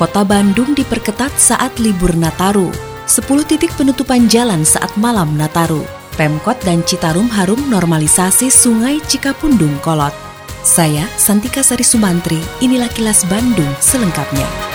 Kota Bandung diperketat saat libur Nataru. 10 titik penutupan jalan saat malam Nataru. Pemkot dan Citarum harum normalisasi Sungai Cikapundung Kolot. Saya Santika Sari Sumantri, inilah kilas Bandung selengkapnya.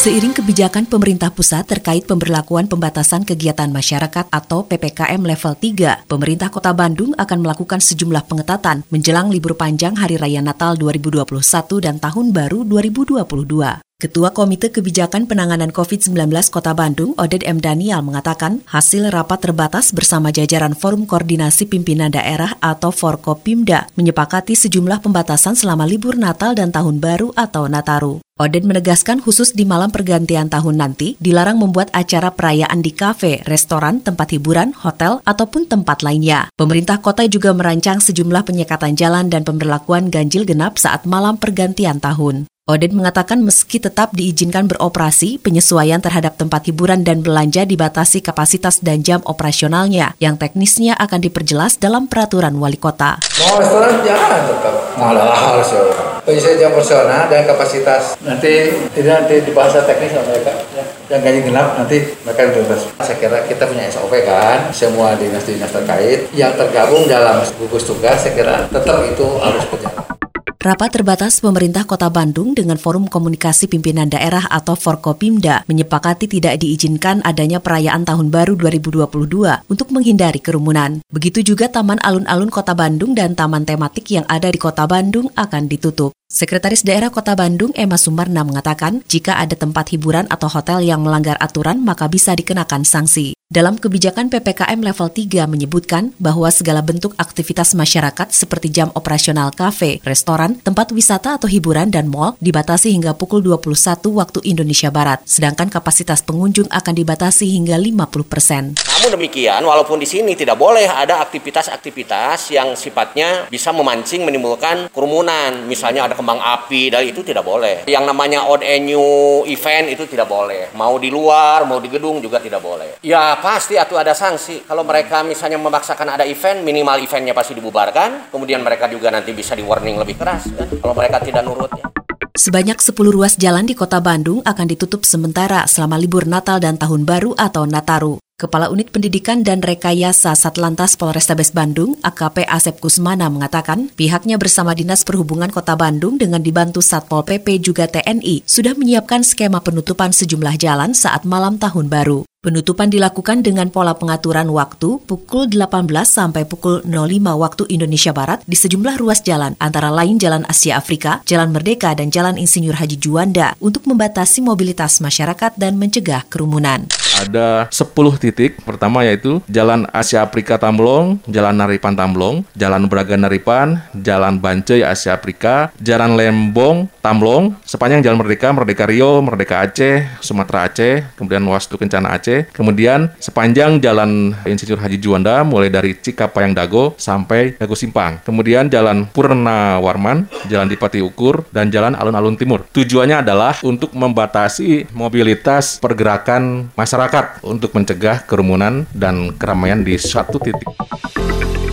Seiring kebijakan pemerintah pusat terkait pemberlakuan pembatasan kegiatan masyarakat atau PPKM level 3, pemerintah Kota Bandung akan melakukan sejumlah pengetatan menjelang libur panjang Hari Raya Natal 2021 dan Tahun Baru 2022. Ketua Komite Kebijakan Penanganan COVID-19 Kota Bandung, Oded M. Daniel, mengatakan hasil rapat terbatas bersama jajaran Forum Koordinasi Pimpinan Daerah atau Forkopimda menyepakati sejumlah pembatasan selama libur Natal dan Tahun Baru atau Nataru. Oded menegaskan khusus di malam pergantian tahun nanti dilarang membuat acara perayaan di kafe, restoran, tempat hiburan, hotel, ataupun tempat lainnya. Pemerintah kota juga merancang sejumlah penyekatan jalan dan pemberlakuan ganjil genap saat malam pergantian tahun. Oded mengatakan meski tetap diizinkan beroperasi, penyesuaian terhadap tempat hiburan dan belanja dibatasi kapasitas dan jam operasionalnya, yang teknisnya akan diperjelas dalam peraturan wali kota. Mau restoran jangan tetap, malah harus. Penyesuaian jam operasional dan kapasitas nanti tidak nanti dibahas teknis sama mereka. Ya. Yang ganjil genap nanti mereka bebas. Saya kira kita punya SOP kan, semua dinas-dinas terkait yang tergabung dalam gugus tugas, saya kira tetap itu harus berjalan. Rapat terbatas pemerintah Kota Bandung dengan Forum Komunikasi Pimpinan Daerah atau Forkopimda menyepakati tidak diizinkan adanya perayaan Tahun Baru 2022 untuk menghindari kerumunan. Begitu juga Taman Alun-Alun Kota Bandung dan taman tematik yang ada di Kota Bandung akan ditutup. Sekretaris Daerah Kota Bandung Emma Sumarna mengatakan, jika ada tempat hiburan atau hotel yang melanggar aturan maka bisa dikenakan sanksi. Dalam kebijakan PPKM level 3 menyebutkan bahwa segala bentuk aktivitas masyarakat seperti jam operasional kafe, restoran, tempat wisata atau hiburan dan mal dibatasi hingga pukul 21 waktu Indonesia Barat, sedangkan kapasitas pengunjung akan dibatasi hingga 50 persen. Namun demikian, walaupun di sini tidak boleh ada aktivitas-aktivitas yang sifatnya bisa memancing menimbulkan kerumunan, misalnya ada kembang api dan itu tidak boleh. Yang namanya odd new event itu tidak boleh. Mau di luar, mau di gedung juga tidak boleh. Ya pasti atau ada sanksi. Kalau mereka misalnya memaksakan ada event, minimal eventnya pasti dibubarkan. Kemudian mereka juga nanti bisa di warning lebih keras kan. Kalau mereka tidak nurut ya. Sebanyak 10 ruas jalan di kota Bandung akan ditutup sementara selama libur Natal dan Tahun Baru atau Nataru. Kepala Unit Pendidikan dan Rekayasa Satlantas Polrestabes Bandung, AKP Asep Kusmana mengatakan, pihaknya bersama Dinas Perhubungan Kota Bandung dengan dibantu Satpol PP juga TNI sudah menyiapkan skema penutupan sejumlah jalan saat malam tahun baru. Penutupan dilakukan dengan pola pengaturan waktu pukul 18 sampai pukul 05 waktu Indonesia Barat di sejumlah ruas jalan, antara lain Jalan Asia Afrika, Jalan Merdeka, dan Jalan Insinyur Haji Juanda untuk membatasi mobilitas masyarakat dan mencegah kerumunan. Ada 10 titik. Pertama yaitu Jalan Asia Afrika Tamblong, Jalan Naripan Tamblong, Jalan Braga Naripan, Jalan Bancai Asia Afrika, Jalan Lembong Tamblong, sepanjang Jalan Merdeka, Merdeka Rio, Merdeka Aceh, Sumatera Aceh, kemudian Wastu Kencana Aceh. Kemudian sepanjang Jalan Insinyur Haji Juanda mulai dari Cikapayang Dago sampai Dago Simpang. Kemudian Jalan Purna Warman, Jalan Dipati Ukur, dan Jalan Alun-Alun Timur. Tujuannya adalah untuk membatasi mobilitas pergerakan masyarakat untuk mencegah kerumunan dan keramaian di suatu titik.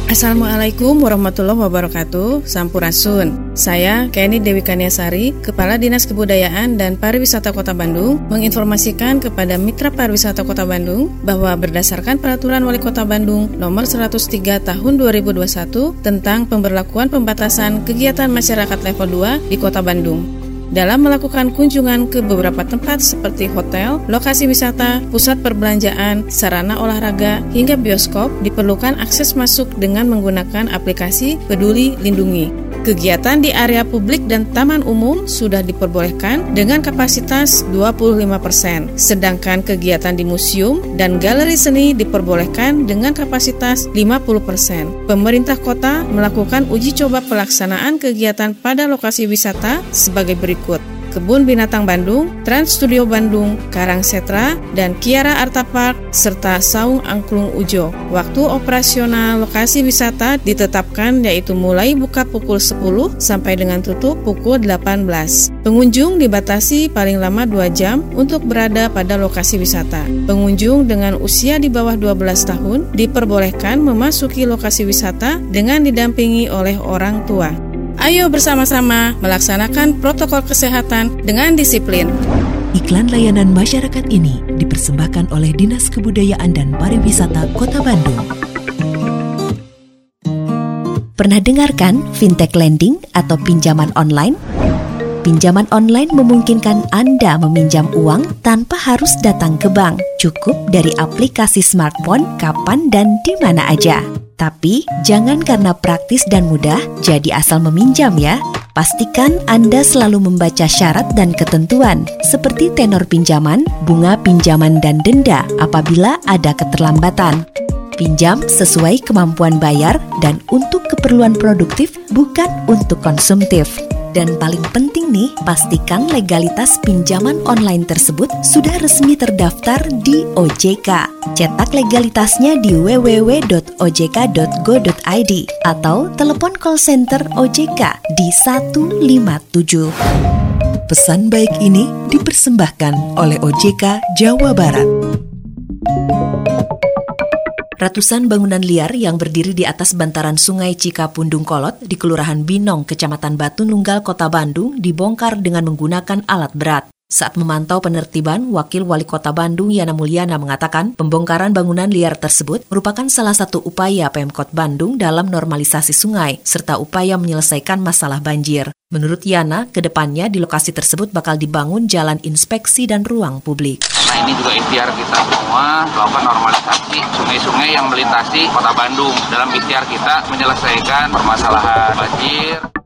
Assalamualaikum warahmatullahi wabarakatuh. Sampurasun. Saya Kenny Dewi Kaniasari Kepala Dinas Kebudayaan dan Pariwisata Kota Bandung Menginformasikan kepada Mitra Pariwisata Kota Bandung Bahwa berdasarkan Peraturan Wali Kota Bandung Nomor 103 Tahun 2021 Tentang pemberlakuan pembatasan kegiatan masyarakat level 2 di Kota Bandung dalam melakukan kunjungan ke beberapa tempat seperti hotel, lokasi wisata, pusat perbelanjaan, sarana olahraga, hingga bioskop, diperlukan akses masuk dengan menggunakan aplikasi Peduli Lindungi. Kegiatan di area publik dan taman umum sudah diperbolehkan dengan kapasitas 25%, sedangkan kegiatan di museum dan galeri seni diperbolehkan dengan kapasitas 50%. Pemerintah kota melakukan uji coba pelaksanaan kegiatan pada lokasi wisata sebagai berikut. Kebun Binatang Bandung, Trans Studio Bandung, Karang Setra, dan Kiara Arta Park, serta Saung Angklung Ujo. Waktu operasional lokasi wisata ditetapkan yaitu mulai buka pukul 10 sampai dengan tutup pukul 18. Pengunjung dibatasi paling lama 2 jam untuk berada pada lokasi wisata. Pengunjung dengan usia di bawah 12 tahun diperbolehkan memasuki lokasi wisata dengan didampingi oleh orang tua. Ayo bersama-sama melaksanakan protokol kesehatan dengan disiplin. Iklan layanan masyarakat ini dipersembahkan oleh Dinas Kebudayaan dan Pariwisata Kota Bandung. Pernah dengarkan fintech lending atau pinjaman online? Pinjaman online memungkinkan Anda meminjam uang tanpa harus datang ke bank. Cukup dari aplikasi smartphone kapan dan di mana aja. Tapi jangan karena praktis dan mudah jadi asal meminjam ya. Pastikan Anda selalu membaca syarat dan ketentuan seperti tenor pinjaman, bunga pinjaman dan denda apabila ada keterlambatan. Pinjam sesuai kemampuan bayar dan untuk keperluan produktif bukan untuk konsumtif. Dan paling penting nih, pastikan legalitas pinjaman online tersebut sudah resmi terdaftar di OJK. Cetak legalitasnya di www.ojk.go.id atau telepon call center OJK di 157. Pesan baik ini dipersembahkan oleh OJK Jawa Barat. Ratusan bangunan liar yang berdiri di atas bantaran sungai Cikapundung Kolot di Kelurahan Binong, Kecamatan Batu Nunggal, Kota Bandung dibongkar dengan menggunakan alat berat. Saat memantau penertiban, Wakil Wali Kota Bandung Yana Mulyana mengatakan pembongkaran bangunan liar tersebut merupakan salah satu upaya Pemkot Bandung dalam normalisasi sungai serta upaya menyelesaikan masalah banjir. Menurut Yana, ke depannya di lokasi tersebut bakal dibangun jalan inspeksi dan ruang publik. Nah ini juga ikhtiar kita semua melakukan normalisasi sungai-sungai yang melintasi kota Bandung dalam ikhtiar kita menyelesaikan permasalahan banjir.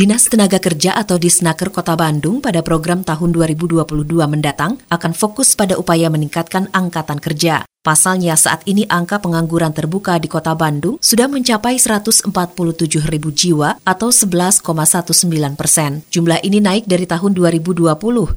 Dinas Tenaga Kerja atau Disnaker Kota Bandung pada program tahun 2022 mendatang akan fokus pada upaya meningkatkan angkatan kerja. Pasalnya saat ini angka pengangguran terbuka di kota Bandung sudah mencapai 147 ribu jiwa atau 11,19 persen. Jumlah ini naik dari tahun 2020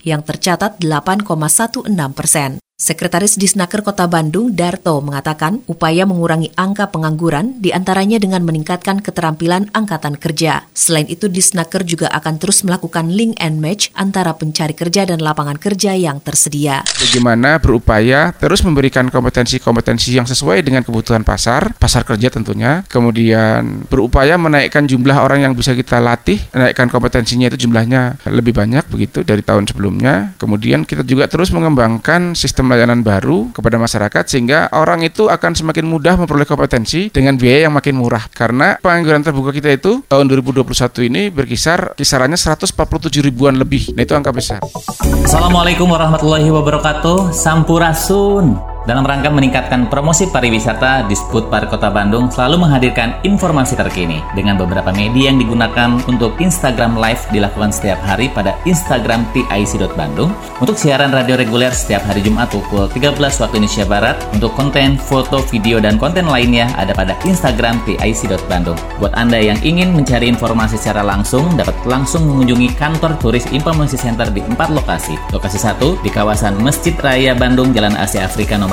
yang tercatat 8,16 persen. Sekretaris Disnaker Kota Bandung, Darto, mengatakan upaya mengurangi angka pengangguran di antaranya dengan meningkatkan keterampilan angkatan kerja. Selain itu, Disnaker juga akan terus melakukan link and match antara pencari kerja dan lapangan kerja yang tersedia. Bagaimana berupaya terus memberikan kompetensi-kompetensi yang sesuai dengan kebutuhan pasar, pasar kerja tentunya, kemudian berupaya menaikkan jumlah orang yang bisa kita latih, menaikkan kompetensinya itu jumlahnya lebih banyak begitu dari tahun sebelumnya. Kemudian kita juga terus mengembangkan sistem layanan baru kepada masyarakat sehingga orang itu akan semakin mudah memperoleh kompetensi dengan biaya yang makin murah. Karena pengangguran terbuka kita itu tahun 2021 ini berkisar kisarannya 147 ribuan lebih. Nah itu angka besar. Assalamualaikum warahmatullahi wabarakatuh. Sampurasun dalam rangka meningkatkan promosi pariwisata, Disput Park Kota Bandung selalu menghadirkan informasi terkini dengan beberapa media yang digunakan untuk Instagram Live dilakukan setiap hari pada Instagram TIC.Bandung untuk siaran radio reguler setiap hari Jumat pukul 13 waktu Indonesia Barat untuk konten, foto, video, dan konten lainnya ada pada Instagram TIC.Bandung. Buat Anda yang ingin mencari informasi secara langsung, dapat langsung mengunjungi kantor turis Informasi Center di empat lokasi. Lokasi satu di kawasan Masjid Raya Bandung, Jalan Asia Afrika nomor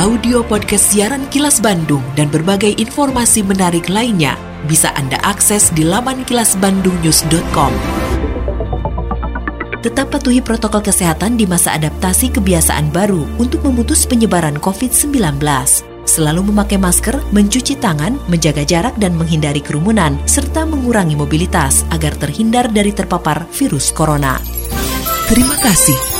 audio podcast siaran Kilas Bandung dan berbagai informasi menarik lainnya bisa Anda akses di laman kilasbandungnews.com. Tetap patuhi protokol kesehatan di masa adaptasi kebiasaan baru untuk memutus penyebaran COVID-19. selalu memakai masker, mencuci tangan, menjaga jarak dan menghindari kerumunan, serta mengurangi mobilitas agar terhindar dari terpapar virus corona. Terima kasih